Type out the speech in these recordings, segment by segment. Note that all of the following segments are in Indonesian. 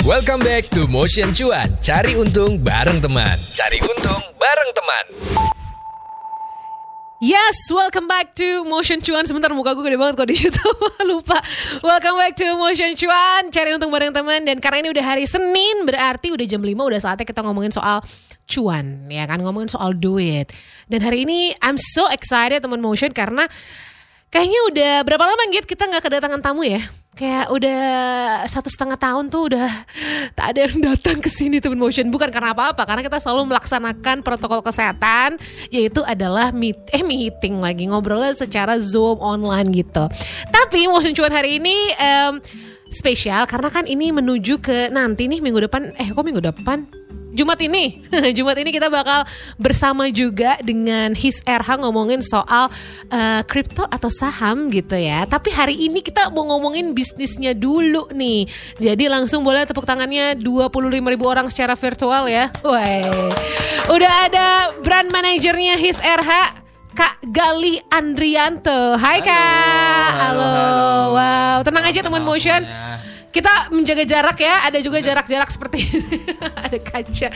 Welcome back to Motion Cuan. Cari untung bareng teman. Cari untung bareng teman. Yes, welcome back to Motion Cuan. Sebentar muka gue gede banget kok di YouTube. Lupa. Welcome back to Motion Cuan. Cari untung bareng teman dan karena ini udah hari Senin berarti udah jam 5 udah saatnya kita ngomongin soal cuan ya kan ngomongin soal duit. Dan hari ini I'm so excited teman Motion karena kayaknya udah berapa lama gitu kita nggak kedatangan tamu ya? Kayak udah satu setengah tahun tuh udah tak ada yang datang ke sini teman motion bukan karena apa-apa karena kita selalu melaksanakan protokol kesehatan yaitu adalah meet eh meeting lagi ngobrolnya secara zoom online gitu. Tapi motion cuan hari ini em, spesial karena kan ini menuju ke nanti nih minggu depan eh kok minggu depan Jumat ini, Jumat ini kita bakal bersama juga dengan His RH ngomongin soal eh, kripto atau saham gitu ya. Tapi hari ini kita mau ngomongin bisnisnya dulu nih. Jadi langsung boleh tepuk tangannya 25 ribu orang secara virtual ya. Woi, udah ada brand manajernya His RH. Kak Gali Andrianto. Hai Kak. Halo. Wow, tenang aja teman motion. Kita menjaga jarak ya, ada juga jarak-jarak seperti ini. ada kaca.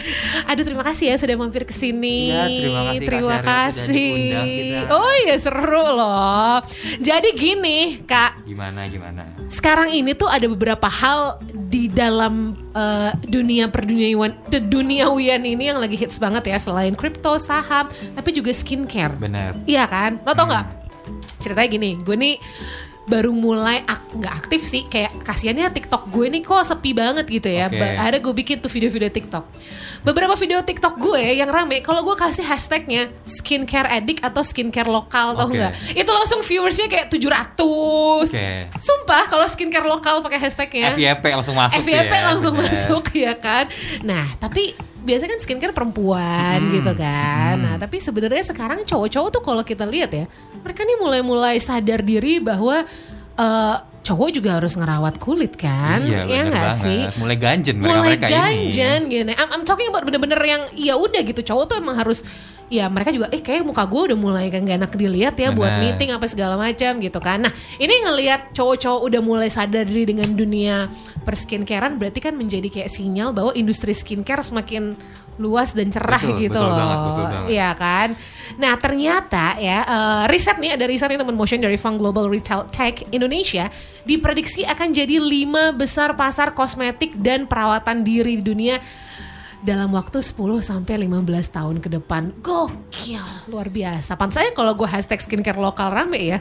Aduh terima kasih ya sudah mampir ke sini. Ya, terima kasih, Terima kasih. Oh iya seru loh. Jadi gini Kak, Gimana gimana? sekarang ini tuh ada beberapa hal di dalam eh, dunia perduniawian duniawian ini yang lagi hits banget ya selain kripto, saham, tapi juga skincare. Bener. Iya kan? Lo tau nggak? Ceritanya gini, gue nih baru mulai ak- nggak aktif sih kayak kasihannya TikTok gue nih kok sepi banget gitu ya. Ba- Ada gue bikin tuh video-video TikTok. Beberapa video TikTok gue yang rame kalau gue kasih hashtagnya skincare addict atau skincare lokal tau Oke. nggak? Itu langsung viewersnya kayak 700. Oke. Sumpah kalau skincare lokal pakai hashtagnya. FYP langsung masuk FYP ya, langsung bener. masuk ya kan. Nah, tapi biasanya kan skincare perempuan Hmm. gitu kan. Nah, tapi sebenarnya sekarang cowok-cowok tuh kalau kita lihat ya, mereka nih mulai-mulai sadar diri bahwa eh, cowok juga harus ngerawat kulit kan. Iya, ya nggak sih? Mulai ganjen mulai ini. ganjen gini. I'm, I'm talking about bener-bener yang ya udah gitu cowok tuh emang harus ya mereka juga eh kayak muka gue udah mulai kan gak enak dilihat ya buat Bener. meeting apa segala macam gitu kan. Nah ini ngelihat cowok-cowok udah mulai sadar diri dengan dunia perskincarean berarti kan menjadi kayak sinyal bahwa industri skincare semakin luas dan cerah Betul, gitu betul loh. banget, betul banget. Iya kan. Nah ternyata ya eh, riset nih ada riset nih teman motion dari Fund Global Retail Tech Indonesia diprediksi akan jadi lima besar pasar kosmetik dan perawatan diri di dunia dalam waktu 10 sampai 15 tahun ke depan. Gokil, luar biasa. Pantasnya kalau gue hashtag skincare lokal rame ya.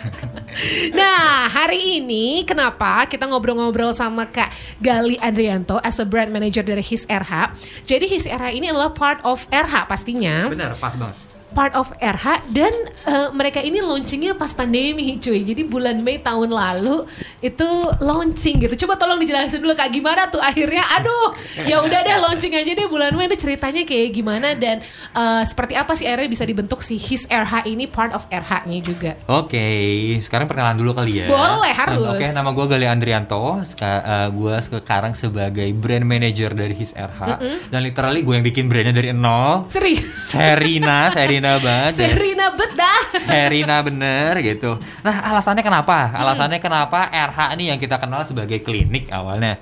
nah, hari ini kenapa kita ngobrol-ngobrol sama Kak Gali Andrianto as a brand manager dari His RH. Jadi His RH ini adalah part of RH pastinya Bener, pas banget. Part of RH dan eh, mereka ini launchingnya pas pandemi cuy jadi bulan Mei tahun lalu itu launching gitu coba tolong dijelasin dulu kak gimana tuh akhirnya aduh ya udah deh launching aja deh bulan Mei itu ceritanya kayak gimana dan eh, seperti apa sih akhirnya bisa dibentuk si His RH ini part of RH-nya juga Oke, sekarang perkenalan dulu kali ya. Boleh, harus. Oke, nama gue Gali Andrianto. Seka- eh, gue sekarang sebagai brand manager dari His RH. Dan literally gue yang bikin brandnya dari nol. serius Serina, Serina banget. Serina bedah Serina bener gitu. Nah alasannya kenapa? Alasannya kenapa RH nih yang kita kenal sebagai klinik awalnya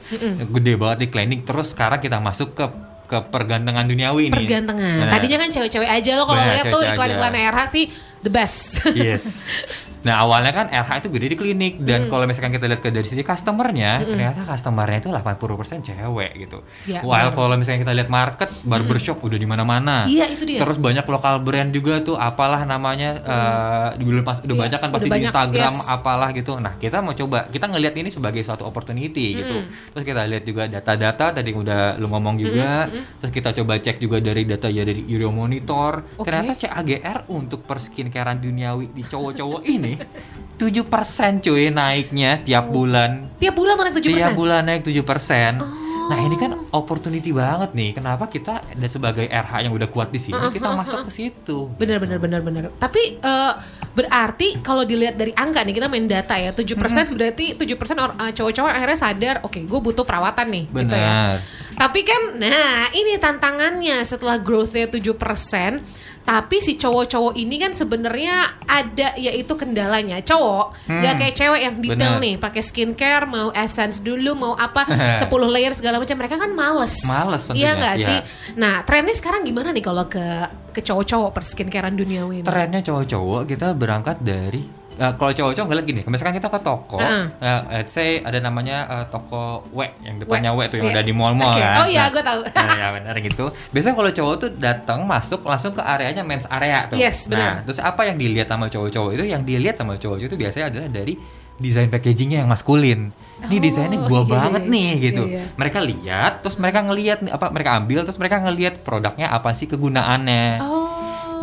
gede banget di klinik. Terus sekarang kita masuk ke ke pergantengan duniawi ini. pergantengan Nah, tadinya kan cewek-cewek aja lo kalau Bener, lihat tuh iklan-iklan. RH sih the best Yes. Nah awalnya kan RH itu gede di klinik Hmm. dan kalau misalkan kita lihat ke dari sisi customernya, ternyata customernya itu 80% cewek gitu. Ya, While kalau misalnya kita lihat market barbershop udah di mana-mana. Iya, itu dia. Terus banyak lokal brand juga tuh apalah namanya eh dulu pas udah Iya, banyak kan pasti udah di banyak, Instagram yes. apalah gitu. Nah kita mau coba kita ngelihat ini sebagai suatu opportunity gitu. Terus kita lihat juga data-data tadi yang udah lu ngomong juga. Terus kita coba cek juga dari data ya dari Euro Monitor. Oke. Ternyata CAGR untuk perskincarean duniawi di cowok-cowok ini 7% cuy naiknya tiap bulan. tiap bulan naik 7% Tiap bulan naik 7%. Nah ini kan opportunity banget nih. Kenapa kita dan sebagai RH yang udah kuat di sini kita masuk ke situ. Bener bener bener bener. Tapi eh, berarti kalau dilihat dari angka nih kita main data ya 7% berarti 7% or- eh, cowok-cowok akhirnya sadar oke gue butuh perawatan nih gitu ya. Benar. Tapi kan, nah ini tantangannya setelah growth-nya 7%, tapi si cowok-cowok ini kan sebenarnya ada yaitu kendalanya. Cowok nggak kayak cewek yang detail Bener. nih, pakai skincare, mau essence dulu, mau apa, 10 layer segala macam. Mereka kan males. Males Iya nggak iya. sih? Nah, trennya sekarang gimana nih kalau ke ke cowok-cowok perskincarean duniawi ini? trennya cowok-cowok kita berangkat dari eh, kalau cowok-cowok ngeliat gini, misalkan kita ke toko, Heeh. eh, let's say ada namanya eh, toko W yang depannya W, W tuh yang iya. ada di mall-mall Oke. kan. Oh iya, gua tahu. Nah, ya benar gitu. Biasanya kalau cowok tuh datang masuk langsung ke areanya men's area tuh. Yes, benar. Nah, terus apa yang dilihat sama cowok-cowok itu? Yang dilihat sama cowok itu biasanya adalah dari desain packagingnya yang maskulin. Ini Oh, desainnya gua iya, banget iya, nih iya, gitu. iya. Mereka lihat, terus mereka ngelihat apa mereka ambil, terus mereka ngelihat produknya apa sih kegunaannya. Oh.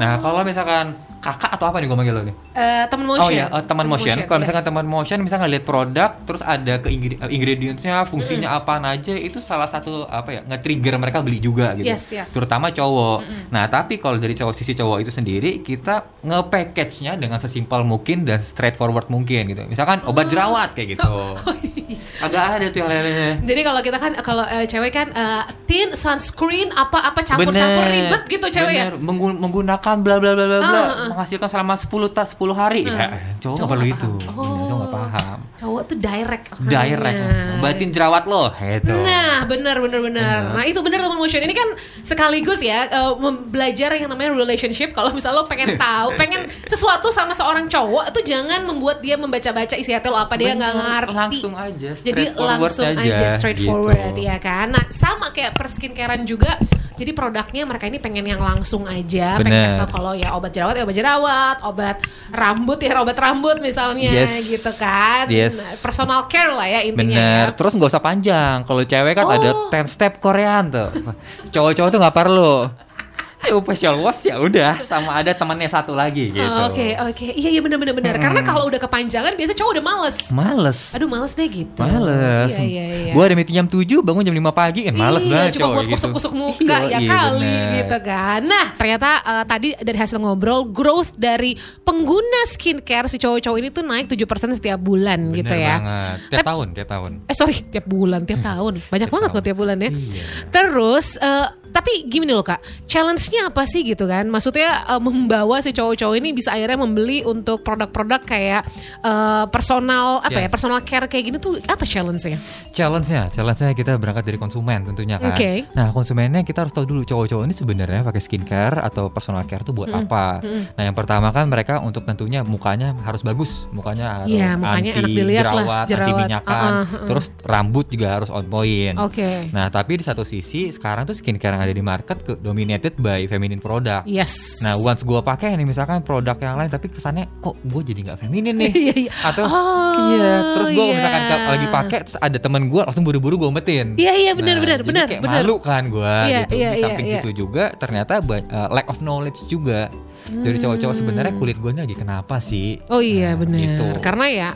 Nah, kalau misalkan kakak atau apa nih gue manggil lo nih? Eh, teman motion. Oh iya, eh, teman motion. Kalau misalkan yes. teman motion, misalnya ngeliat produk, terus ada ke eh, ingredientsnya, fungsinya apaan aja, itu salah satu apa ya, nge-trigger mereka beli juga gitu. Yes, yes. Terutama cowok. Nah, tapi kalau dari cowok sisi cowok itu sendiri, kita nge-package-nya dengan sesimpel mungkin dan straightforward mungkin gitu. Misalkan obat jerawat kayak gitu. Oh. Agak ada tuh yang lain-lainnya. Jadi kalau kita kan kalau eh, cewek kan eh, tint, sunscreen, apa-apa campur-campur Bener, ribet gitu cewek ya. bener. Menggu- menggunakan bla bla bla bla bla Ah, ah, ah. menghasilkan selama 10 ta 10 hari. Ya, cowok nggak perlu itu. Bener, cowok nggak Oh. paham. Cowok tuh direct orangnya. Direct, obatin jerawat lo, gitu. Nah, benar benar benar. Nah, itu benar teman motion. Ini kan sekaligus ya eh, mem- belajar yang namanya relationship. Kalau misalnya lo pengen tahu, pengen sesuatu sama seorang cowok itu jangan membuat dia membaca-baca isi hati lo apa dia nggak ngerti. langsung aja, Jadi langsung aja, aja, straightforward gitu. ya kan. Nah, sama kayak perskincarean juga. Jadi produknya mereka ini pengen yang langsung aja, pengen Bener. kasih tau kalau ya obat jerawat ya obat jerawat, obat rambut ya obat rambut misalnya Yes. gitu kan. Yes. Nah, Personal care lah ya intinya Bener. ya. Terus nggak usah panjang. Kalau cewek kan Oh. ada 10 step Korean tuh. Cowok-cowok tuh nggak perlu. Ayo facial wash ya udah sama ada temannya satu lagi gitu. Oh, Oke oke iya iya benar benar benar karena kalau udah kepanjangan biasa cowok udah males. Males. Aduh males deh gitu. Males. Iya iya iya. Gua ada meeting jam 7, bangun jam 5 pagi kan males iya, banget cuma cowok buat gitu. kusuk-kusuk muka Iya, ya iya, kali bener. gitu kan. Nah, ternyata eh, tadi dari hasil ngobrol growth dari pengguna skincare si cowok-cowok ini tuh naik 7% setiap bulan Bener gitu ya. banget. Tiap tahun, tiap tahun. Eh sorry, tiap bulan, tiap tahun. Banyak banget kok tahun. tiap bulan ya. Iya. Terus, eh, tapi gini loh kak, challenge-nya apa sih gitu kan? Maksudnya eh, membawa si cowok-cowok ini bisa akhirnya membeli untuk produk-produk kayak eh, personal apa ya, Yes. personal care kayak gini tuh apa challenge-nya? Challenge-nya, challenge-nya kita berangkat dari konsumen tentunya kan. Oke. Nah, konsumennya kita harus tahu dulu cowok-cowok ini sebenarnya pakai skincare atau personal care itu buat apa. Nah, yang pertama kan mereka untuk tentunya mukanya harus bagus, mukanya harus Iya, mukanya anti enak dilihat lah, jerawat, anti jerawat. minyakan, Uh-uh, uh-uh. terus rambut juga harus on point. Oke. Nah, tapi di satu sisi sekarang tuh skincare yang ada di market ke dominated by feminine product. Yes. Nah, once gue pakai nih misalkan produk yang lain tapi kesannya kok gue jadi nggak feminin nih. Iya, iya. Atau Oh, iya, terus gue iya. misalkan lagi pakai terus ada temen gue langsung buru-buru gue umpetin. Iya, iya, benar, Nah, benar, jadi benar, kayak benar. malu kan gue Iya, gitu. iya, Di iya, samping iya. itu juga ternyata uh, lack of knowledge juga. Dari cowok-cowok sebenarnya kulit gue lagi kenapa sih? Hmm. Oh iya Nah, benar. gitu. Karena ya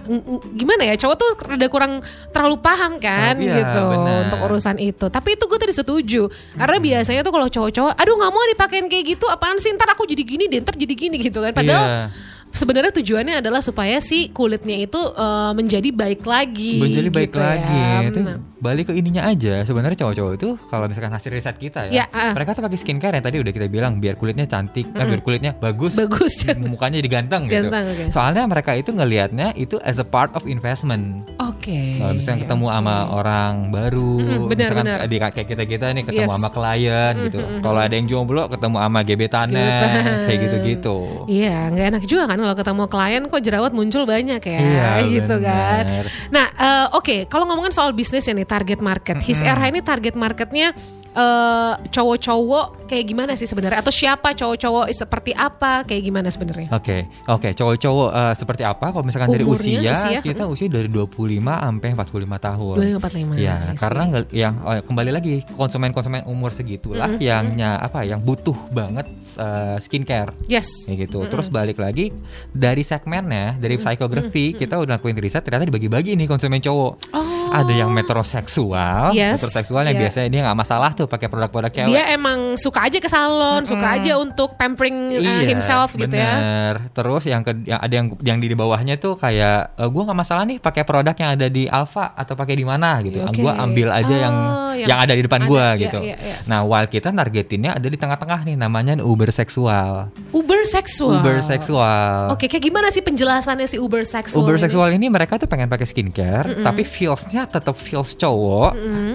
gimana ya cowok tuh rada kurang terlalu paham kan Oh, iya, gitu benar. untuk urusan itu. Tapi itu gue tadi setuju. Karena biasanya tuh kalau cowok-cowok, aduh nggak mau dipakein kayak gitu, apaan sih ntar aku jadi gini, deh, ntar jadi gini gitu kan. Padahal Iya. sebenarnya tujuannya adalah supaya si kulitnya itu eh, menjadi baik lagi. menjadi baik gitu lagi. Ya. Itu Nah, balik ke ininya aja. Sebenarnya cowok-cowok itu kalau misalkan hasil riset kita Ya, ya, ah. mereka tuh pakai skincare yang tadi udah kita bilang biar kulitnya cantik, eh, biar kulitnya bagus, Bagus, mukanya jadi ganteng gitu. Ganteng, oke. Soalnya mereka itu ngelihatnya itu as a part of investment. Oke. Kalau misalnya ketemu sama orang baru, Mm-mm, benar, misalkan benar. di kayak kita kita nih ketemu Yes. sama klien gitu. Kalau ada yang jomblo ketemu sama gebetannya, Gebetan. kayak gitu-gitu. Iya, nggak enak juga kan kalau ketemu klien kok jerawat muncul banyak ya, Iya, gitu kan. bener. Nah, eh, oke, kalau ngomongin soal bisnis ya nih target market, His RH ini target marketnya eh, cowok-cowok kayak gimana sih sebenarnya? Atau siapa cowok-cowok seperti apa? Kayak gimana sebenarnya? Oke, oke, cowok-cowok eh, seperti apa? Kalau misalkan dari Umurnya, usia, usia, kita usia dari 25 sampai 45 tahun. 25, 45, Ya, I see. karena yang oh, kembali lagi konsumen-konsumen umur segitulah yang nya- apa yang butuh banget eh, skincare. Yes. Kayak gitu. Terus balik lagi dari segmennya, dari psikografi kita udah lakuin riset ternyata dibagi-bagi nih konsumen cowok. Oh, Ada yang metroseksual, Yes, metroseksual yang iya. biasanya dia nggak masalah tuh pakai produk-produk cewek. Dia emang suka aja ke salon, suka aja untuk pampering uh, himself gitu ya. Iya, bener. Terus yang ke, yang ada yang yang di bawahnya tuh kayak e, gua nggak masalah nih pakai produk yang ada di Alfa atau pakai di mana gitu. Oke. Gua ambil aja yang Oh, yang yang ada di depan ada, gua iya, gitu. iya, iya. Nah, while kita targetinnya ada di tengah-tengah nih namanya Uber seksual. Uber seksual. Uber seksual. Oke, kayak gimana sih penjelasannya si Uber seksual? Uber ini? seksual ini mereka tuh pengen pakai skincare, tapi feelsnya tetap feels cowok.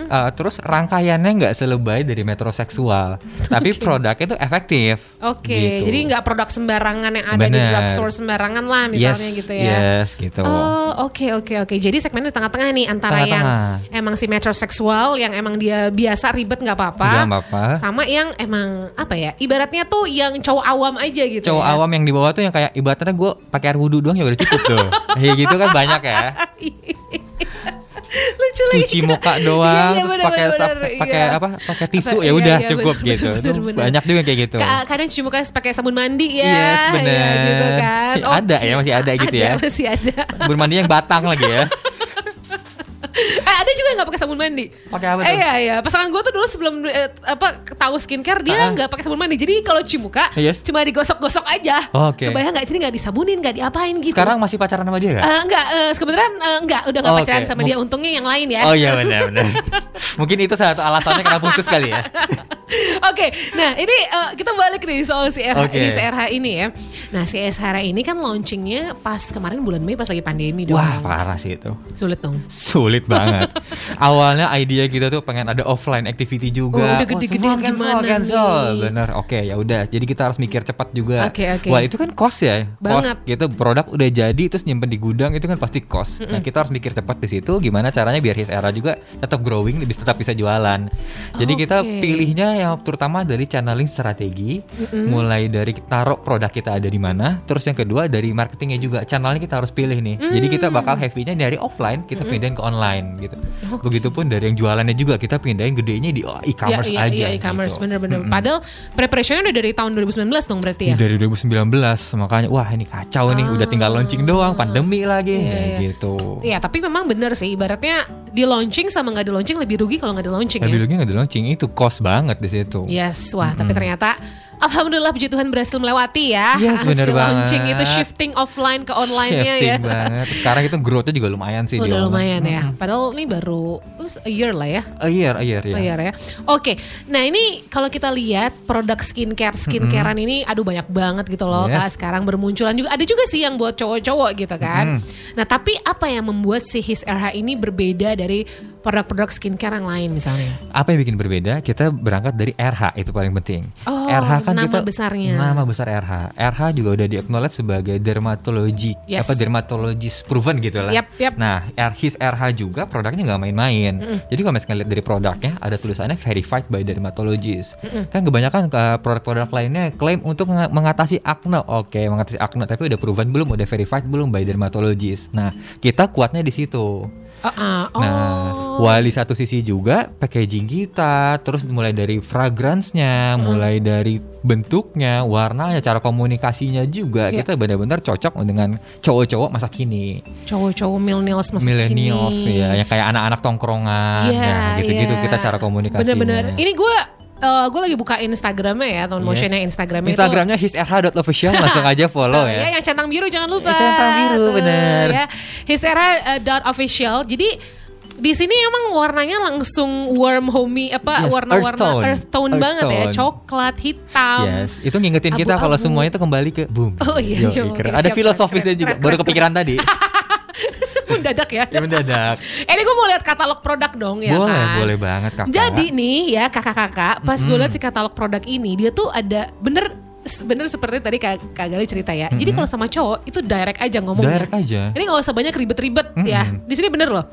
Uh, terus rangkaiannya nggak selebay dari metroseksual, tapi produknya tuh efektif. Oke, gitu. jadi nggak produk sembarangan yang ada di Bener. drugstore sembarangan lah misalnya yes, gitu ya. Yes, gitu. Oh oke oke oke. Jadi segmennya di tengah-tengah nih antara Tengah-tengah. yang emang si metroseksual yang emang dia biasa ribet nggak apa-apa, Nggak apa-apa. sama yang emang apa ya? Ibaratnya tuh yang cowok awam aja gitu. Cowok ya. awam yang di bawah tuh yang kayak ibaratnya gue pakai air wudhu doang ya udah cukup tuh. Kayak gitu kan banyak ya. Lucu lagi. Cuci muka doang, Iya, iya, bener, pakai bener, pakai iya. apa? Pakai tisu Apa- ya iya, udah iya, cukup bener, gitu. bener, bener. Banyak juga kayak gitu. Ka- kadang cuci muka pakai sabun mandi ya, Yes, bener. ya gitu kan. Ada ya, masih ada gitu ya. masih ada. Bermandi yang batang lagi ya. eh, ada juga yang nggak pakai sabun mandi. Pakai apa Eh, tuh? iya iya. Pasangan gue tuh dulu sebelum eh, apa tahu skincare dia Ah. nggak pakai sabun mandi. Jadi kalau cuci muka Yes. cuma digosok-gosok aja. Oh, oke. Kebayang nggak? Jadi nggak disabunin, nggak diapain gitu. Sekarang masih pacaran sama dia gak? Eh, enggak, eh, kebetulan eh, enggak, udah enggak Oh, pacaran oke. sama dia. Untungnya yang lain ya. Oh iya benar benar. Mungkin itu salah satu alasannya kenapa putus kali ya. Oke, nah ini eh, kita balik nih soal si RH, Oke. ini, si RH ini ya. Nah si SHR ini kan launchingnya pas kemarin bulan Mei pas lagi pandemi dong. Wah parah sih itu. Sulit dong. Sulit banget. Awalnya idea kita tuh pengen ada offline activity juga. Oh, udah gede-gede semua gimana cancel, cancel. nih? Bener. Oke ya udah. Jadi kita harus mikir cepat juga. Oke, oke. Wah itu kan cost ya. Banget. Cost gitu. Produk udah jadi terus nyimpen di gudang itu kan pasti cost. Nah kita harus mikir cepat di situ. Gimana caranya biar his era juga tetap growing, bisa tetap bisa jualan. Jadi kita Oke. pilihnya yang terutama dari channeling strategi, mulai dari taruh produk kita ada di mana. Terus yang kedua dari marketingnya juga. Channelnya kita harus pilih nih. Jadi kita Mm. bakal heavy-nya dari offline kita pindahin ke online gitu. Begitupun dari yang jualannya juga kita pindahin gedenya di oh, e-commerce iya, aja. Iya, e-commerce gitu. bener-bener. Mm-mm. Padahal preparationnya udah dari tahun 2019 dong berarti ya. Dari 2019 makanya wah ini kacau nih udah tinggal launching doang pandemi lagi Iya, ya iya. gitu. Iya, tapi memang bener sih. Ibaratnya di launching sama nggak di launching lebih rugi kalau nggak di launching Tapi ya. lagi nggak di launching itu cost banget di situ. Yes, wah tapi ternyata Alhamdulillah puji Tuhan berhasil melewati ya. Yes, bener Hasil launching banget. itu shifting offline ke online-nya ya. Banget. Sekarang itu growth-nya juga lumayan sih Udah online. lumayan ya. Padahal ini baru a year lah ya. A year, a year, ya. A year ya. Oke, nah ini kalau kita lihat produk skincare Skincarean ini aduh banyak banget gitu loh Yes. Kak Sekarang bermunculan juga. Ada juga sih yang buat cowok-cowok gitu kan. Nah tapi apa yang membuat si His RH ini berbeda dari produk-produk skincare yang lain misalnya Apa yang bikin berbeda? Kita berangkat dari RH itu paling penting. Oh, RH kan nama kita besarnya. Nama besar RH. RH juga udah di acknowledge sebagai dermatologi Yes. apa dermatologis proven gitu lah. Yap, yap. Nah, his RH juga produknya nggak main-main. Jadi kalau misalnya lihat dari produknya ada tulisannya verified by dermatologist. Kan kebanyakan uh, produk-produk lainnya klaim untuk menga- mengatasi acne. Oke, mengatasi acne tapi udah proven belum, udah verified belum by dermatologist. Nah, kita kuatnya di situ. Oh, ah, oh. Nah, while di satu sisi juga packaging kita, terus mulai dari fragrance-nya, mulai dari bentuknya, warnanya, cara komunikasinya juga Ya. kita benar-benar cocok dengan cowok-cowok masa kini, cowok-cowok millennials masih millennials kini. ya, yang kayak anak-anak tongkrongan, Iya, ya, gitu-gitu iya. kita cara komunikasinya. Bener-bener. Ini gue gue lagi buka Instagramnya ya, teman Yes. motionnya Instagramnya itu. Instagramnya hisrh.official langsung aja follow Eh, ya. yang centang biru jangan lupa. Eh, centang biru, Tuh, bener. Ya. Hisera uh, dot official. Jadi di sini emang warnanya langsung warm homey apa Yes, warna-warna earth tone. earth tone Earth banget ya, tone. coklat, hitam. Yes, itu ngingetin kita kalau semuanya itu kembali ke boom. Oh iya, Yoi, iya, oke, keren. Ada filosofisnya keren, juga, keren, baru keren. kepikiran tadi. Mendadak ya. ya mendadak. Eh, Ini gue mau lihat katalog produk dong ya boleh, kan. boleh banget kakak. Jadi nih ya kakak-kakak, pas gue lihat si katalog produk ini, dia tuh ada bener bener seperti tadi kak, kak Gali cerita ya. Jadi kalau sama cowok itu direct aja ngomongnya. Direct aja. Ini nggak usah banyak ribet-ribet ya. Di sini bener loh.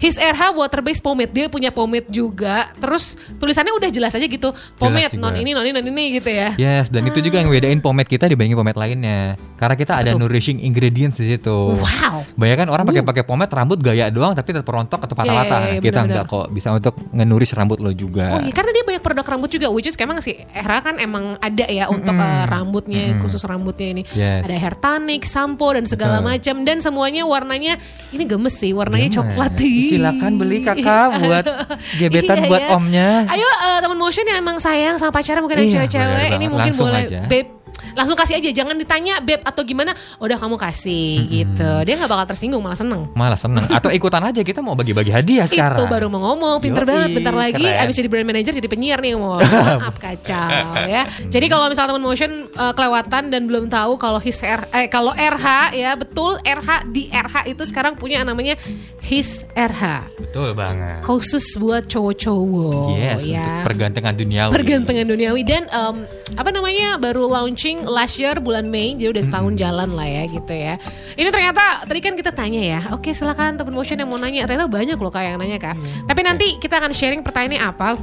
His RH water based pomade dia punya pomade juga. Terus tulisannya udah jelas aja gitu. Pomade non ini non ini non ini gitu ya. Yes, dan itu juga yang bedain pomade kita dibandingin pomade lainnya. Karena kita ada Betul. nourishing ingredients di situ. Wow. Banyak kan orang pakai pakai pomade rambut gaya doang tapi tetap rontok atau patah-patah. Iya, iya, iya, kita enggak kok bisa untuk nge-nourish rambut lo juga. Oh iya karena dia banyak produk rambut juga which is emang si Era kan emang ada ya untuk eh, rambutnya khusus rambutnya ini. Yes. Ada hair tonic, sampo dan segala macam dan semuanya warnanya ini gemes sih, warnanya Gemes. coklat. Silakan beli kakak buat gebetan Iya, buat ya. omnya. Ayo eh, teman motion yang emang sayang sama pacarnya mungkin yang Iya, cewek-cewek ini mungkin Langsung boleh aja. babe langsung kasih aja jangan ditanya babe atau gimana. Udah kamu kasih gitu. Dia nggak bakal tersinggung malah seneng. Malah seneng. Atau ikutan aja kita mau bagi-bagi hadiah sekarang. itu baru mau ngomong pinter Yoi, banget. Bentar lagi keren. abis jadi brand manager jadi penyiar nih mau maaf kacau ya. Jadi kalau misalnya teman motion eh, kelewatan dan belum tahu kalau his R, eh kalau RH ya betul RH di RH itu sekarang punya namanya his RH Betul banget. khusus buat cowok-cowok Yes, ya. untuk pergantengan duniawi. pergantengan duniawi. Dan em, apa namanya baru launching last year bulan Mei jadi udah setahun jalan lah ya gitu ya ini ternyata tadi kan kita tanya ya oke silakan teman motion yang mau nanya ternyata banyak loh kak yang nanya kak tapi nanti kita akan sharing pertanyaannya apa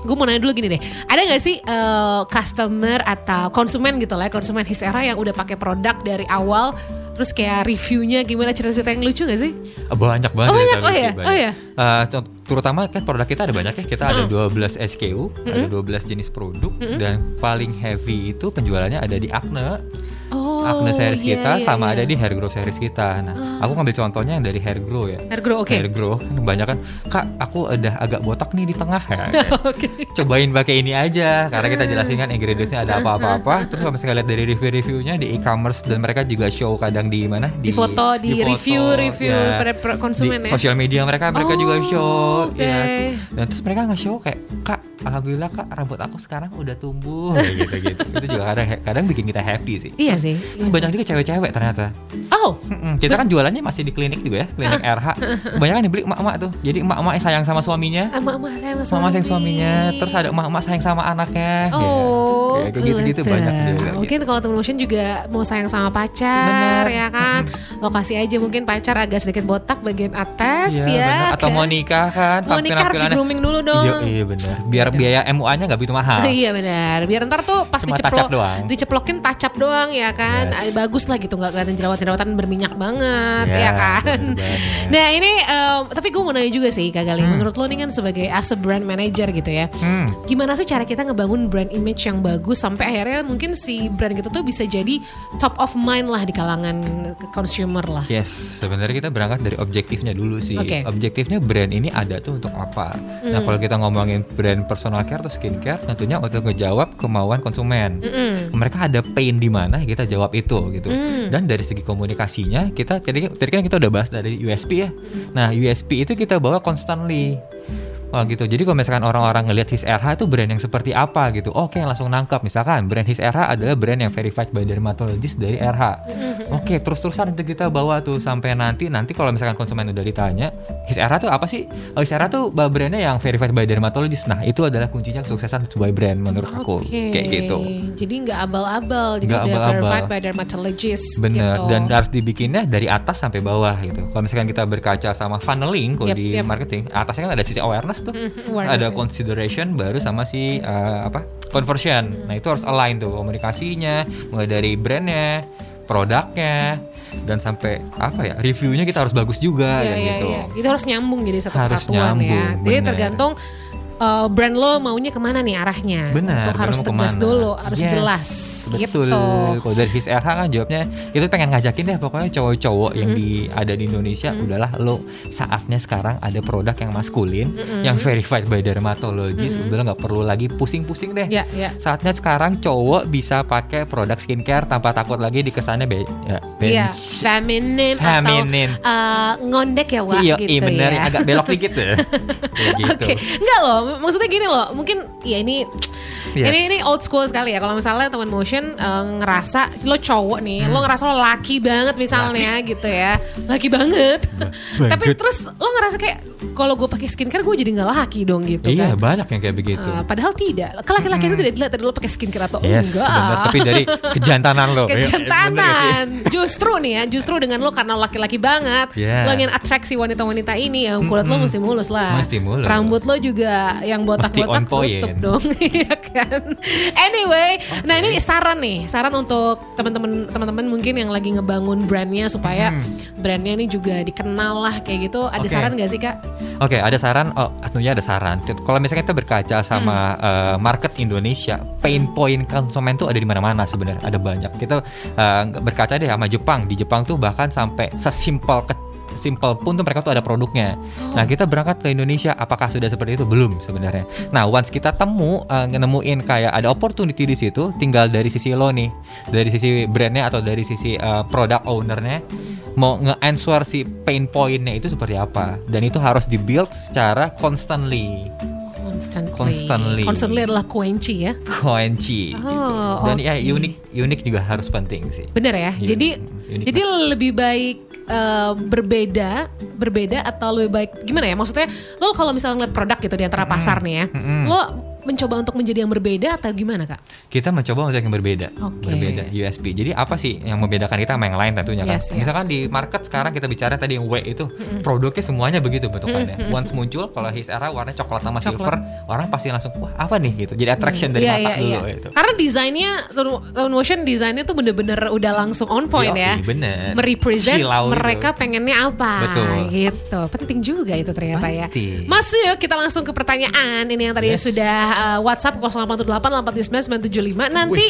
gue mau nanya dulu gini deh ada nggak sih eh, customer atau konsumen gitu lah ya, konsumen his era yang udah pakai produk dari awal terus kayak reviewnya gimana cerita-cerita yang lucu gak sih Banyak banget. Oh, ya, banyak. Oh, iya. banyak. Oh, iya. Eh, cont- terutama kan produk kita ada banyak ya. Kita ada Mm. 12 SKU, ada 12 jenis produk dan paling heavy itu penjualannya ada di Acne. oh Acne series iya, kita iya, sama iya. ada di Hair Grow series kita. Nah, aku ngambil contohnya yang dari Hair Grow ya. Hair Grow, oke Hair Grow kan banyak kan, Kak, aku udah agak botak nih di tengah ya. oke Cobain pakai ini aja karena kita jelasin kan ingredientsnya ada apa-apa-apa. Terus kalau misalnya lihat dari review-reviewnya di e-commerce dan mereka juga show kadang di mana? Di foto, di review-review pada per- konsumen di ya? Sosial media mereka mereka juga Oh, show. Oke. Ya, dan terus mereka nggak show kayak kak, alhamdulillah kak rambut aku sekarang udah tumbuh gitu gitu. Itu juga kadang kadang bikin kita happy sih. Iya sih. Terus banyak juga cewek-cewek ternyata. Oh, Mm-mm, Kita kan jualannya masih di klinik juga ya, klinik RH. Banyak kan dibeli emak-emak tuh. Jadi emak-emak yang sayang sama suaminya, emak-emak saya sama mama sayang suami. suaminya, terus ada emak-emak sayang sama anaknya. Oh, ya, kayak gitu-gitu betul. banyak juga. Mungkin kalau temen motion juga mau sayang sama pacar, Bener. ya kan? Lokasi aja mungkin pacar agak sedikit botak bagian atas Iya, ya. bener. Atau kan? mau nikah kan, Mau nikah harus di grooming dulu dong. Iya, iya benar. Biar biaya MUA-nya nggak begitu mahal. Iya benar. Biar ntar tuh pas Cuma diceplok, doang. diceplokin tacap doang ya kan. Yes. Bagus lah gitu nggak kelihatan jerawat-jerawatan berminyak banget Ya, ya kan. Nah ini em, tapi gue mau nanya juga sih Kak Gali. Menurut lo nih kan sebagai as a brand manager gitu ya. Hmm. Gimana sih cara kita ngebangun brand image yang bagus sampai akhirnya mungkin si brand gitu tuh bisa jadi top of mind lah di kalangan consumer lah. Yes, sebenarnya kita berangkat dari objektifnya dulu sih. Oke. Objektifnya brand ini ada tuh untuk apa? Nah, kalau kita ngomongin brand personal care atau skincare, tentunya untuk ngejawab kemauan konsumen. Mm-mm. Mereka ada pain di mana, kita jawab itu gitu. Mm. Dan dari segi komunikasinya, kita tadi, tadi kan kita udah bahas dari USP ya. Nah, USP itu kita bawa constantly. Oh gitu. Jadi kalau misalkan orang-orang ngelihat His RH itu brand yang seperti apa gitu, oke langsung nangkap. Misalkan brand His RH adalah brand yang verified by dermatologist dari RH. Oke, terus-terusan itu kita bawa tuh sampai nanti nanti kalau misalkan konsumen udah ditanya, His RH tuh apa sih? Oh, His RH tuh brandnya yang verified by dermatologist. Nah, itu adalah kuncinya kesuksesan sebuah brand menurut aku. Oke. Kayak gitu. Jadi nggak abal-abal, jadi Nggak udah abal-abal. verified by dermatologist. Bener, gitu. dan harus dibikinnya dari atas sampai bawah gitu. Kalau misalkan kita berkaca sama funneling kalau Yep, di yep. marketing, atasnya kan ada sisi awareness tuh, Mhm, awareness, ada ya. consideration baru sama si eh, apa conversion. Nah itu harus align tuh komunikasinya, mulai dari brandnya, produknya, dan sampai apa ya reviewnya kita harus bagus juga kayak iya, gitu. iya. Itu harus nyambung jadi satu Harus kesatuan ya. nyambung, Jadi bener. tergantung uh, brand lo maunya ke mana nih arahnya. Benar, Untuk harus tegas ke mana. dulu, harus Yes, jelas Betul. gitu. Kalau dari His RH kan jawabnya itu pengen ngajakin deh pokoknya cowok-cowok yang Mm-hmm. di ada di Indonesia udahlah lo saatnya sekarang ada produk yang maskulin yang verified by dermatologist udah nggak perlu lagi pusing-pusing deh. Ya, ya. Saatnya sekarang cowok bisa pakai produk skincare tanpa takut lagi dikesannya be ya, Iya, bench. feminin, Feminin. atau uh, ngondek ya, Wak, Iya, gitu iya bener, ya. agak belok dikit deh. Kayak gitu. Oke, enggak loh. Maksudnya gini loh. Mungkin ya ini Yes. ini ini old school sekali ya. Kalau misalnya teman motion eh, ngerasa lo cowok nih, Hmm. lo ngerasa lo laki banget misalnya gitu ya, laki banget. Tapi terus lo ngerasa kayak kalau gue pakai skincare gue jadi nggak laki dong gitu Iya, kan. banyak yang kayak begitu. Eh, padahal tidak. Laki-laki itu tidak dilihat dari lo pakai skincare atau Yes, enggak. bener. Tapi dari kejantanan lo. Iya? Kejantanan. Justru nih ya, justru dengan lo karena laki-laki banget, Yeah. lo ingin atraksi wanita-wanita ini, ya kulit lo mesti mulus lah. Mesti mulus. Rambut lo juga yang botak-botak tutup dong, iya kan. Anyway, nah ini saran nih, saran untuk teman-teman teman-teman mungkin yang lagi ngebangun brandnya supaya brandnya ini juga dikenal lah kayak gitu. Ada Oke. saran gak sih kak? Oke, ada saran. Oh, tentunya ada saran. Kalau misalnya kita berkaca sama Hmm. eh, market Indonesia, pain point konsumen tuh ada di mana-mana sebenarnya. Ada banyak. Kita eh, berkaca deh sama Jepang. Di Jepang tuh bahkan sampai sesimpel ke simple pun tuh mereka tuh ada produknya. Nah kita berangkat ke Indonesia, apakah sudah seperti itu? Belum sebenarnya. Nah once kita temu uh, nemuin kayak ada opportunity di situ, tinggal dari sisi lo nih, dari sisi brandnya atau dari sisi uh, product ownernya mau nge-answer si pain pointnya itu seperti apa dan itu harus di-build secara constantly Constantly. Constantly. Constantly adalah kunci ya. kunci gitu. Oh, dan ya oke. unik unik juga harus penting sih Bener ya. Jadi jadi lebih baik eh, berbeda berbeda atau lebih baik gimana ya? Maksudnya lo kalau misalnya ngeliat produk gitu di antara pasar nih ya, lo mencoba untuk menjadi yang berbeda atau gimana kak? kita mencoba untuk yang berbeda Oke. berbeda USP jadi apa sih yang membedakan kita sama yang lain tentunya kan Yes, yes. misalkan di market sekarang kita bicara tadi yang W itu produknya semuanya begitu bentukannya once muncul kalau his era warnanya coklat sama Coklat. silver orang pasti langsung wah apa nih gitu jadi attraction dari Iya, mata iya, dulu iya. gitu Karena desainnya Tone Motion desainnya tuh bener-bener udah langsung on point ya. bener. Merepresent Kilau gitu. mereka pengennya apa Betul. gitu. Penting juga itu ternyata ya. Masuk kita langsung ke pertanyaan ini yang tadi Yes. sudah uh, WhatsApp 088 899 975. Nanti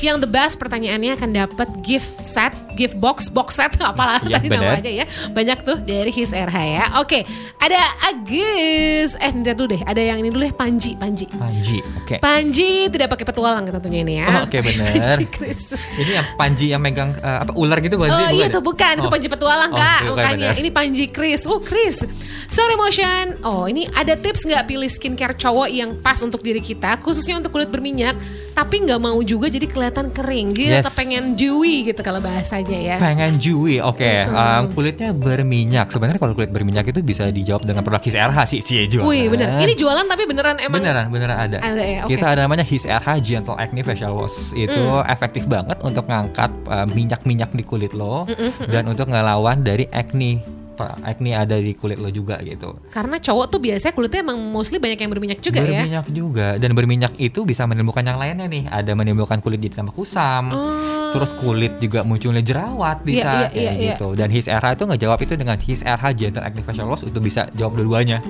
yang the best pertanyaannya akan dapat gift set, gift box, box set apalah Iya, tadi bener. namanya ya. Banyak tuh dari His RH ya. Oke, ada Agus. Eh, ntar dulu deh. Ada yang ini dulu deh Panji, Panji. Panji oke Panji tidak pakai petualang tentunya ini ya. Oh, oke. Panji Chris. Ini yang Panji yang megang eh, apa ular gitu Panji? Oh iya bukan itu ya? bukan, itu Oh. Panji petualang Oh, kak. bukan, Makanya bener. ini Panji Chris. Oh Chris. Sorry motion. Oh ini ada tips nggak pilih skincare cowok yang pas untuk diri kita, khususnya untuk kulit berminyak, tapi nggak mau juga jadi kelihatan kering. Jadi Yes. tetap pengen dewy gitu kalau bahasanya ya. pengen dewy oke um, kulitnya berminyak sebenarnya kalau kulit berminyak itu bisa dijawab dengan produk His RH sih sih jualan Wih bener. Ini jualan tapi beneran emang. beneran beneran ada, Ada ya, oke. kita ada namanya His RH Gentle Acne Facial Wash itu efektif banget untuk ngangkat uh, minyak-minyak di kulit lo dan untuk ngelawan dari acne Pa- acne ada di kulit lo juga gitu Karena cowok tuh biasanya kulitnya emang mostly banyak yang berminyak juga ya. berminyak juga dan berminyak itu bisa menimbulkan yang lainnya nih ada menimbulkan kulit jadi tambah kusam Oh. terus kulit juga munculnya jerawat bisa Iya, iya, kayak iya, iya. gitu dan His RH itu ngejawab itu dengan His RH Gentle Active Facial Wash itu bisa jawab dua-duanya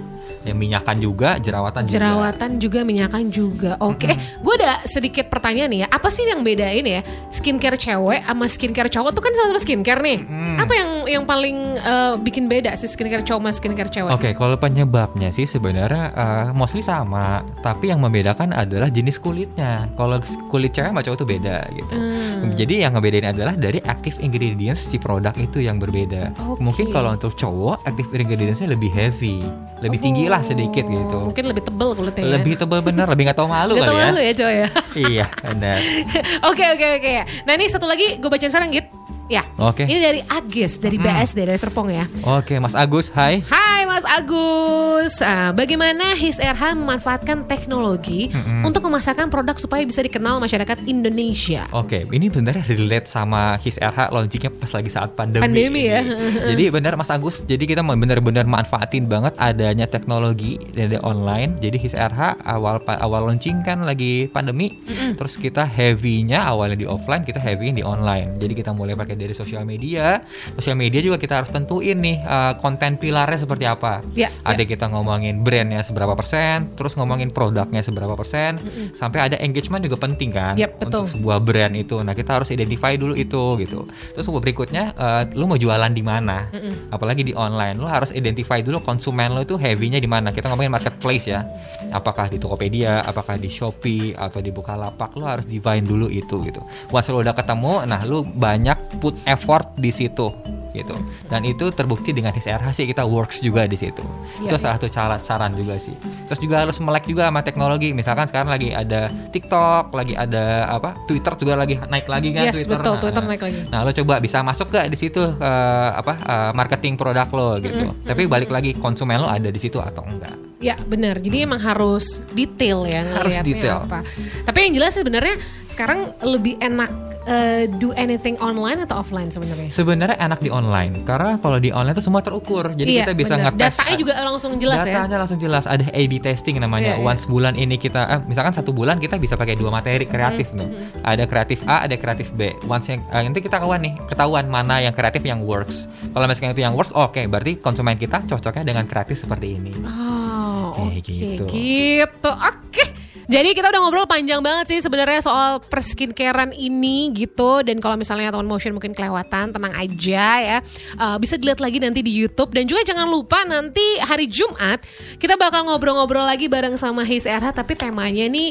yang minyakan juga jerawatan juga Jerawatan juga, minyakan juga. Oke, eh, gue ada sedikit pertanyaan nih ya. Apa sih yang bedain ya skincare cewek sama skincare cowok tuh kan sama-sama skincare nih. Apa yang yang paling eh, bikin beda sih skincare cowok sama skincare cewek? Oke, kalau penyebabnya sih sebenarnya uh, mostly sama, tapi yang membedakan adalah jenis kulitnya. Kalau kulit cewek sama cowok itu beda gitu. Hmm. Jadi yang ngebedain adalah dari active ingredients si produk itu yang berbeda. Oke. Mungkin kalau untuk cowok active ingredientsnya lebih heavy, lebih tinggi lah sedikit gitu. Mungkin lebih tebel kulitnya ya. Lebih tebal bener, lebih nggak tahu malu Gak tau kali ya. malu ya cowok ya. iya, benar. Oke oke oke. Nah ini satu lagi gue bacain sekarang Git. Ya. Oke. Ini dari Agis dari BS dari Serpong ya. Oke, Mas Agus, hai. Hai Mas Agus, Ah, bagaimana His RH memanfaatkan teknologi untuk memasarkan produk supaya bisa dikenal masyarakat Indonesia? Oke, ini benar relate sama His RH launchingnya pas lagi saat pandemi. Pandemi ya. jadi benar Mas Agus, jadi kita mau benar-benar manfaatin banget adanya teknologi dari online. Jadi His RH awal awal launching kan lagi pandemi, terus kita heavy-nya awalnya di offline, kita heavy di online. Jadi kita mulai pakai dari sosial media. Sosial media juga kita harus tentuin nih uh, konten pilarnya seperti apa. Ya, Ada kita ngomongin brandnya seberapa persen, terus ngomongin produknya seberapa persen, sampai ada engagement juga penting kan Yap, betul. untuk sebuah brand itu. Nah kita harus identify dulu itu gitu. Terus berikutnya, eh, lu mau jualan di mana? Apalagi di online, lu harus identify dulu konsumen lu itu heavy-nya di mana. Kita ngomongin marketplace ya. Apakah di Tokopedia, apakah di Shopee atau di Bukalapak, lu harus define dulu itu gitu. Once lu udah ketemu, nah lu banyak put effort di situ gitu. Dan itu terbukti dengan SRH sih kita works juga di situ. Iya, itu iya. salah satu cara saran juga sih. Terus juga harus melek juga sama teknologi. Misalkan sekarang lagi ada TikTok, lagi ada apa? Twitter juga lagi naik lagi kan Yes, Twitter. betul, Nah, Twitter nah. naik lagi. Nah, lo coba bisa masuk gak di situ eh, apa eh, marketing produk lo gitu. Tapi balik lagi konsumen lo ada di situ atau enggak. Ya benar. Jadi emang harus detail ya Harus detail. apa. Tapi yang jelas sebenarnya sekarang lebih enak eh, do anything online atau offline sebenarnya. Sebenarnya enak di online karena kalau di online itu semua terukur. Jadi Iya, kita bisa benar. ngetes Datanya juga langsung jelas ya. Datanya langsung jelas. Ada A/B testing namanya. Iya, iya. Once bulan ini kita, eh, misalkan satu bulan kita bisa pakai dua materi kreatif Hmm, tuh. Ada kreatif A, ada kreatif B. Once yang eh, nanti kita ketahuan nih, ketahuan mana yang kreatif yang works. Kalau misalkan itu yang works, oke, berarti konsumen kita cocoknya dengan kreatif seperti ini. Oh, oke Kayak gitu. gitu. Oke. Jadi kita udah ngobrol panjang banget sih sebenarnya soal perskincarean ini gitu. Dan kalau misalnya teman motion mungkin kelewatan tenang aja ya. Uh, bisa dilihat lagi nanti di YouTube. Dan juga jangan lupa nanti hari Jumat kita bakal ngobrol-ngobrol lagi bareng sama His RH tapi temanya nih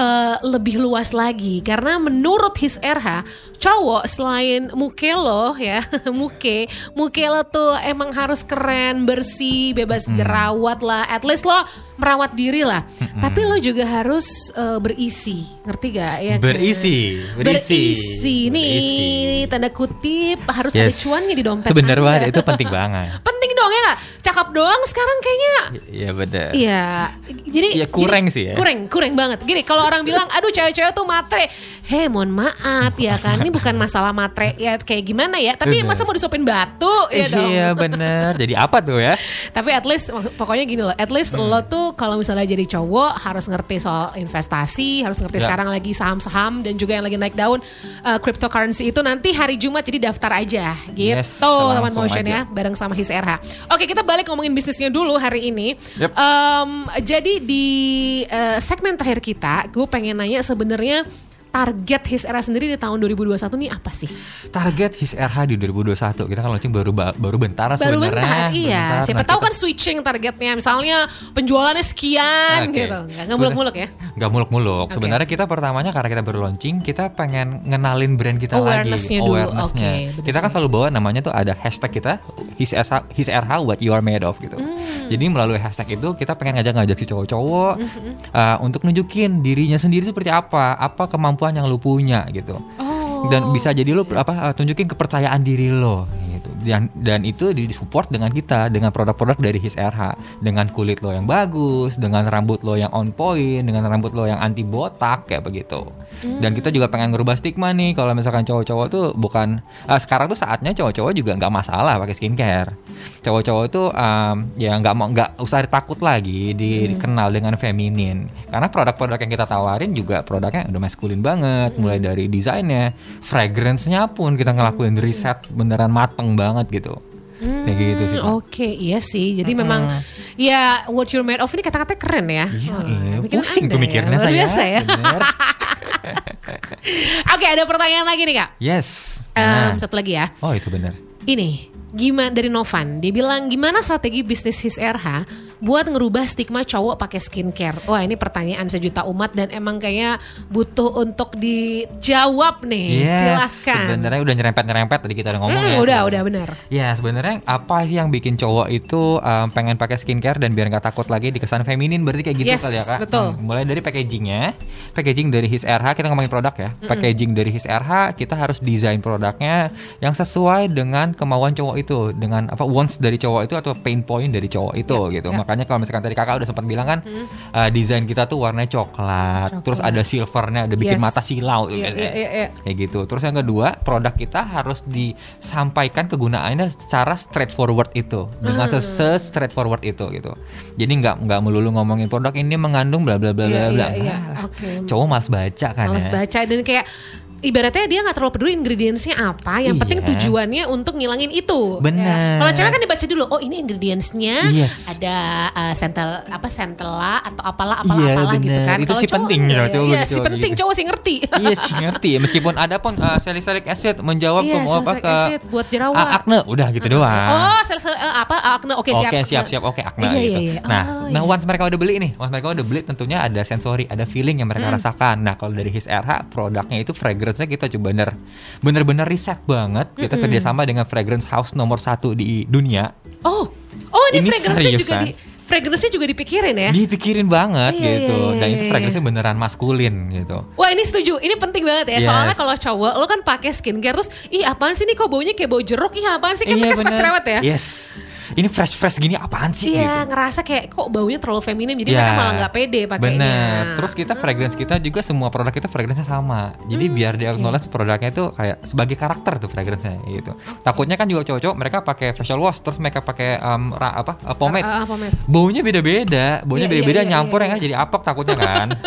uh, lebih luas lagi karena menurut His RH cowok selain muke lo ya muke muke lo tuh emang harus keren bersih bebas jerawat lah at least lo merawat diri lah tapi lo juga harus uh, berisi ngerti gak ya kan? Berisi, berisi. berisi nih Berisi. tanda kutip harus ada Yes. cuannya di dompet Itu bener Anda. banget, itu penting banget. penting dong ya cakep doang sekarang kayaknya Iya bener. Iya, jadi Iya, kurang jadi- sih ya. Kurang, kurang banget. Gini, kalau orang bilang, aduh cewek-cewek tuh matre, heh, mohon maaf ya kan, ini bukan masalah matre ya kayak gimana ya, tapi Bener. masa mau disuapin batu ya dong. Iya bener. Jadi apa tuh ya? Tapi at least pokoknya gini loh, at least Hmm. lo tuh kalau misalnya jadi cowok harus ngerti soal investasi, harus ngerti Ya. sekarang lagi saham-saham dan juga yang lagi naik daun uh, cryptocurrency itu nanti hari Jumat jadi daftar aja gitu Yes, teman motion aja. ya bareng sama His RH. Oke kita balik ngomongin bisnisnya dulu hari ini. Yep. Em, jadi di uh, segmen terakhir kita, gue pengen nanya sebenarnya target His RH sendiri di tahun 2021 nih apa sih? Target His RH di 2021 kita kan launching baru ba- baru bentar Baru sebenarnya. bentar, iya. Bentar. Siapa Nah, tahu kita- kan switching targetnya, misalnya penjualannya sekian Oke. gitu, nggak muluk-muluk ya? Nggak muluk-muluk. Oke. Sebenarnya kita pertamanya karena kita baru launching, kita pengen ngenalin brand kita Awareness-nya lagi. dulu. Awareness-nya. Oke, bener kita kan selalu bawa namanya tuh ada hashtag kita his RH, his RH what you are made of gitu. Hmm. Jadi melalui hashtag itu kita pengen ngajak-ngajak si cowok-cowok Hmm, uh, untuk nunjukin dirinya sendiri seperti apa, apa kemampuan yang lu punya gitu. Oh. Dan bisa jadi lu apa uh, tunjukin kepercayaan diri lo gitu. Dan dan itu di support dengan kita dengan produk-produk dari His RH dengan kulit lo yang bagus, dengan rambut lo yang on point, dengan rambut lo yang anti botak kayak begitu. Dan kita juga pengen ngerubah stigma nih kalau misalkan cowok-cowok tuh bukan uh, sekarang tuh saatnya cowok-cowok juga nggak masalah pakai skincare. Cowok-cowok tuh um, ya nggak mau nggak usah takut lagi di- dikenal dengan feminin. Karena produk-produk yang kita tawarin juga produknya udah maskulin banget mulai dari desainnya, fragrance-nya pun kita ngelakuin riset beneran mateng banget gitu. Kayak gitu sih. Hmm, Oke, iya sih. Jadi memang ya what you're made of ini kata-kata keren ya. Iya, Wah, iya. pusing tuh ya. mikirnya Luar saya. biasa ya. Oke, ada pertanyaan lagi nih kak. Yes. Nah. Satu lagi ya. Oh itu benar. Ini gimana dari Novan? Dia bilang gimana strategi bisnis His RH buat ngerubah stigma cowok pakai skincare? Wah ini pertanyaan sejuta umat dan emang kayaknya butuh untuk dijawab nih. Yes. Silahkan. Sebenarnya udah nyerempet-nyerempet tadi kita udah ngomong Hmm, ya. udah, udah benar. Ya sebenarnya apa sih yang bikin cowok itu um, pengen pakai skincare dan biar nggak takut lagi dikesan feminin berarti kayak gitu Yes, kali ya kak? betul. Hmm, mulai dari packagingnya, packaging dari His RH kita ngomongin produk ya. Packaging dari His RH kita harus desain produknya yang sesuai dengan kemauan cowok itu, dengan apa wants dari cowok itu atau pain point dari cowok itu Ya, gitu. ya. Makanya kalau misalkan tadi kakak udah sempat bilang kan uh, desain kita tuh warnanya coklat, terus Coklat. ada silvernya, udah bikin Yes. mata silau tuh Iya, biasanya. iya, iya, iya. Kayak gitu. Terus yang kedua, produk kita harus disampaikan kegunaannya secara straightforward itu, dengan Hmm. se straightforward itu gitu. Jadi nggak nggak melulu ngomongin produk ini mengandung bla bla bla Iya, bla bla. iya, iya. Cowok malas baca kan Males ya. baca dan kayak ibaratnya dia nggak terlalu peduli ingredientsnya apa yang Iya. penting tujuannya untuk ngilangin itu Bener. Ya. kalau cewek kan dibaca dulu oh ini ingredientsnya Yes. ada uh, sentel apa sentela atau apalah apalah Iya, apalah gitu bener. kan Itu Kalau sih cowok penting, ya. cowok Iya, gitu, si penting gitu. cowok sih ngerti iya sih ngerti meskipun ada pun uh, salicylic acid menjawab Iya, ke mau apa ke acid buat jerawat. Ah, acne udah gitu doang. oh sel sel eh, apa akne oke Oke siap siap siap oke akne Iya, gitu. iya, iya. Nah, Oh, nah iya. once mereka udah beli nih, once mereka udah beli tentunya ada sensori, ada feeling yang Hmm. mereka rasakan. Nah, kalau dari His RH produknya itu fragrance-nya kita coba bener bener-bener riset banget. Kita kerjasama dengan fragrance house nomor satu di dunia. oh oh ini, Ini fragrance-nya juga di fragrance-nya juga dipikirin ya Dipikirin banget Iya, gitu. iya, iya, Dan itu iya, fragrance-nya beneran maskulin gitu. Wah ini setuju, ini penting banget ya. Yes. Soalnya kalau cowok lo kan pakai skincare terus, ih apaan sih nih kok baunya kayak bau jeruk? Ih apaan sih kan Iya, mereka suka cerewet ya. Yes. Ini fresh-fresh gini apaan sih Iya gitu. ngerasa kayak kok baunya terlalu feminim jadi Ya, mereka malah nggak pede pakainya. Bener. Terus kita fragrance kita juga semua produk kita fragrance-nya sama. Jadi Hmm, biar dia acknowledge produknya itu kayak sebagai karakter tuh fragrance-nya gitu. Takutnya kan juga cowok-cowok mereka pakai facial wash terus mereka pakai um, ra- apa? uh, pomade. Ah, ah, pomade. Baunya beda-beda, baunya Iya, iya, beda-beda iya, nyampur iya, ya kan jadi apek takutnya kan.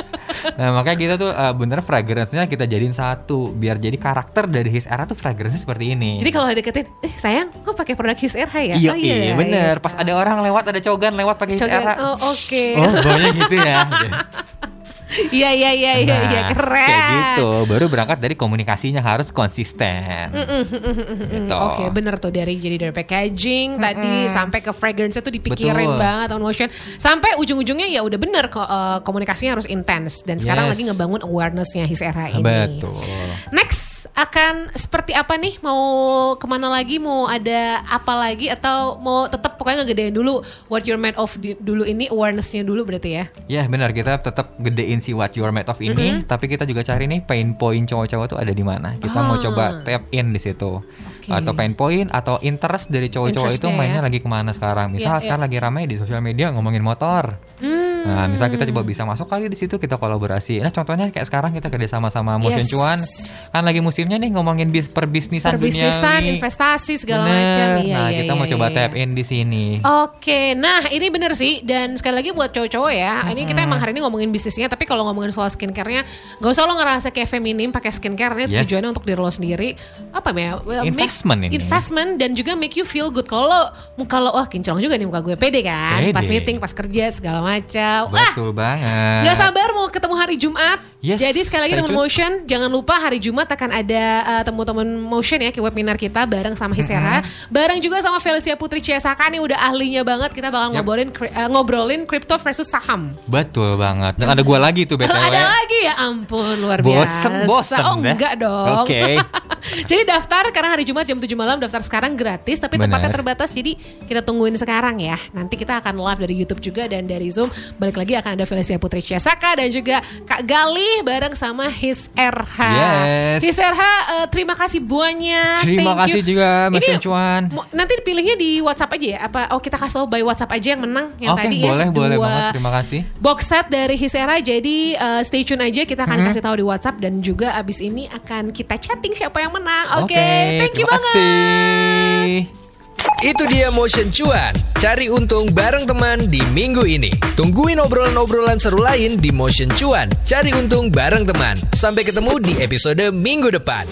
nah, makanya kita tuh uh, bener fragrance-nya kita jadiin satu biar jadi karakter dari his era tuh fragrance-nya seperti ini. Jadi kalau deketin, eh sayang kok pakai produk His RH ya? Iya, Oh, iya, bener. Pas ada orang lewat, ada cogan lewat pakai his era. oh oke. Oh, baunya gitu ya. Iya iya iya iya iya Nah, keren. Kayak gitu. Baru berangkat dari komunikasinya harus konsisten. gitu. Oke bener tuh dari jadi dari packaging tadi sampai ke fragrance itu dipikirin Betul. banget on motion sampai ujung-ujungnya ya udah bener kok eh, komunikasinya harus intens dan sekarang Yes. lagi ngebangun awarenessnya his era ini. Betul. Next akan seperti apa nih? Mau ke mana lagi? Mau ada apa lagi? Atau mau tetap pokoknya ngegedein dulu what you're made of di- dulu ini awarenessnya dulu berarti ya? Ya benar kita tetap gedein si what you're made of ini, tapi kita juga cari nih pain point cowok-cowok tuh ada di mana. Kita mau Ah. coba tap in di situ. Atau pain point atau interest dari cowok-cowok itu mainnya ya. lagi ke mana sekarang. Misal Iya, sekarang lagi ramai di sosial media ngomongin motor. Hmm. Nah, misal kita coba bisa masuk kali di situ kita kolaborasi. Nah, contohnya kayak sekarang kita kerja sama sama Motion Yes. Cuan. Kan lagi musimnya nih ngomongin bis perbisnisan Perbisnisan, duniawi. investasi segala macam. Iya, nah, iya, kita iya, mau coba iya. tap in di sini. Oke, nah ini bener sih dan sekali lagi buat cowok-cowok ya, ini kita emang hari ini ngomongin bisnisnya, tapi kalau ngomongin soal skincare-nya, gak usah lo ngerasa kayak feminim pakai skincare, ini Yes. tujuannya untuk diri lo sendiri, apa ya? well, make- Investment ini. investment dan juga make you feel good. Kalau lo muka lo, wah kinclong juga nih muka gue, pede kan? Pede. Pas meeting, pas kerja segala macam, wah Betul banget. Gak sabar mau ketemu hari Jumat. Yes, Jadi sekali lagi tune. Motion, jangan lupa hari Jumat akan ada uh, teman-teman Motion ya ke webinar kita bareng sama Hisera, bareng juga sama Felicia Putri Ciasaka nih udah ahlinya banget. Kita bakal Yap. ngobrolin kri- uh, ngobrolin crypto versus saham. Betul banget. Dan ada gua lagi tuh BTW. ada lagi ya ampun luar Bosen, biasa. bosen oh enggak dong. Oke. jadi daftar karena hari Jumat jam 7 malam daftar sekarang gratis tapi Benar. tempatnya terbatas jadi kita tungguin sekarang ya. Nanti kita akan live dari YouTube juga dan dari Zoom. Balik lagi akan ada Felicia Putri Ciasaka dan juga Kak Galih bareng sama His RH. Yes. His RH eh, terima kasih banyak. Terima Thank kasih you. juga, Mas Ini Cuan. Nanti pilihnya di WhatsApp aja ya? Apa oh kita kasih tau by WhatsApp aja yang menang yang Oke, tadi boleh, ya. boleh Dua banget. Terima kasih. box set dari Hisera jadi uh, stay tune aja kita Hmm. akan kasih tahu di WhatsApp dan juga abis ini akan kita chatting siapa yang menang. Oke, Oke, thank you terima banget. kasih. Itu dia Motion Cuan. Cari untung bareng teman di minggu ini. Tungguin obrolan-obrolan seru lain di Motion Cuan. Cari untung bareng teman. Sampai ketemu di episode minggu depan.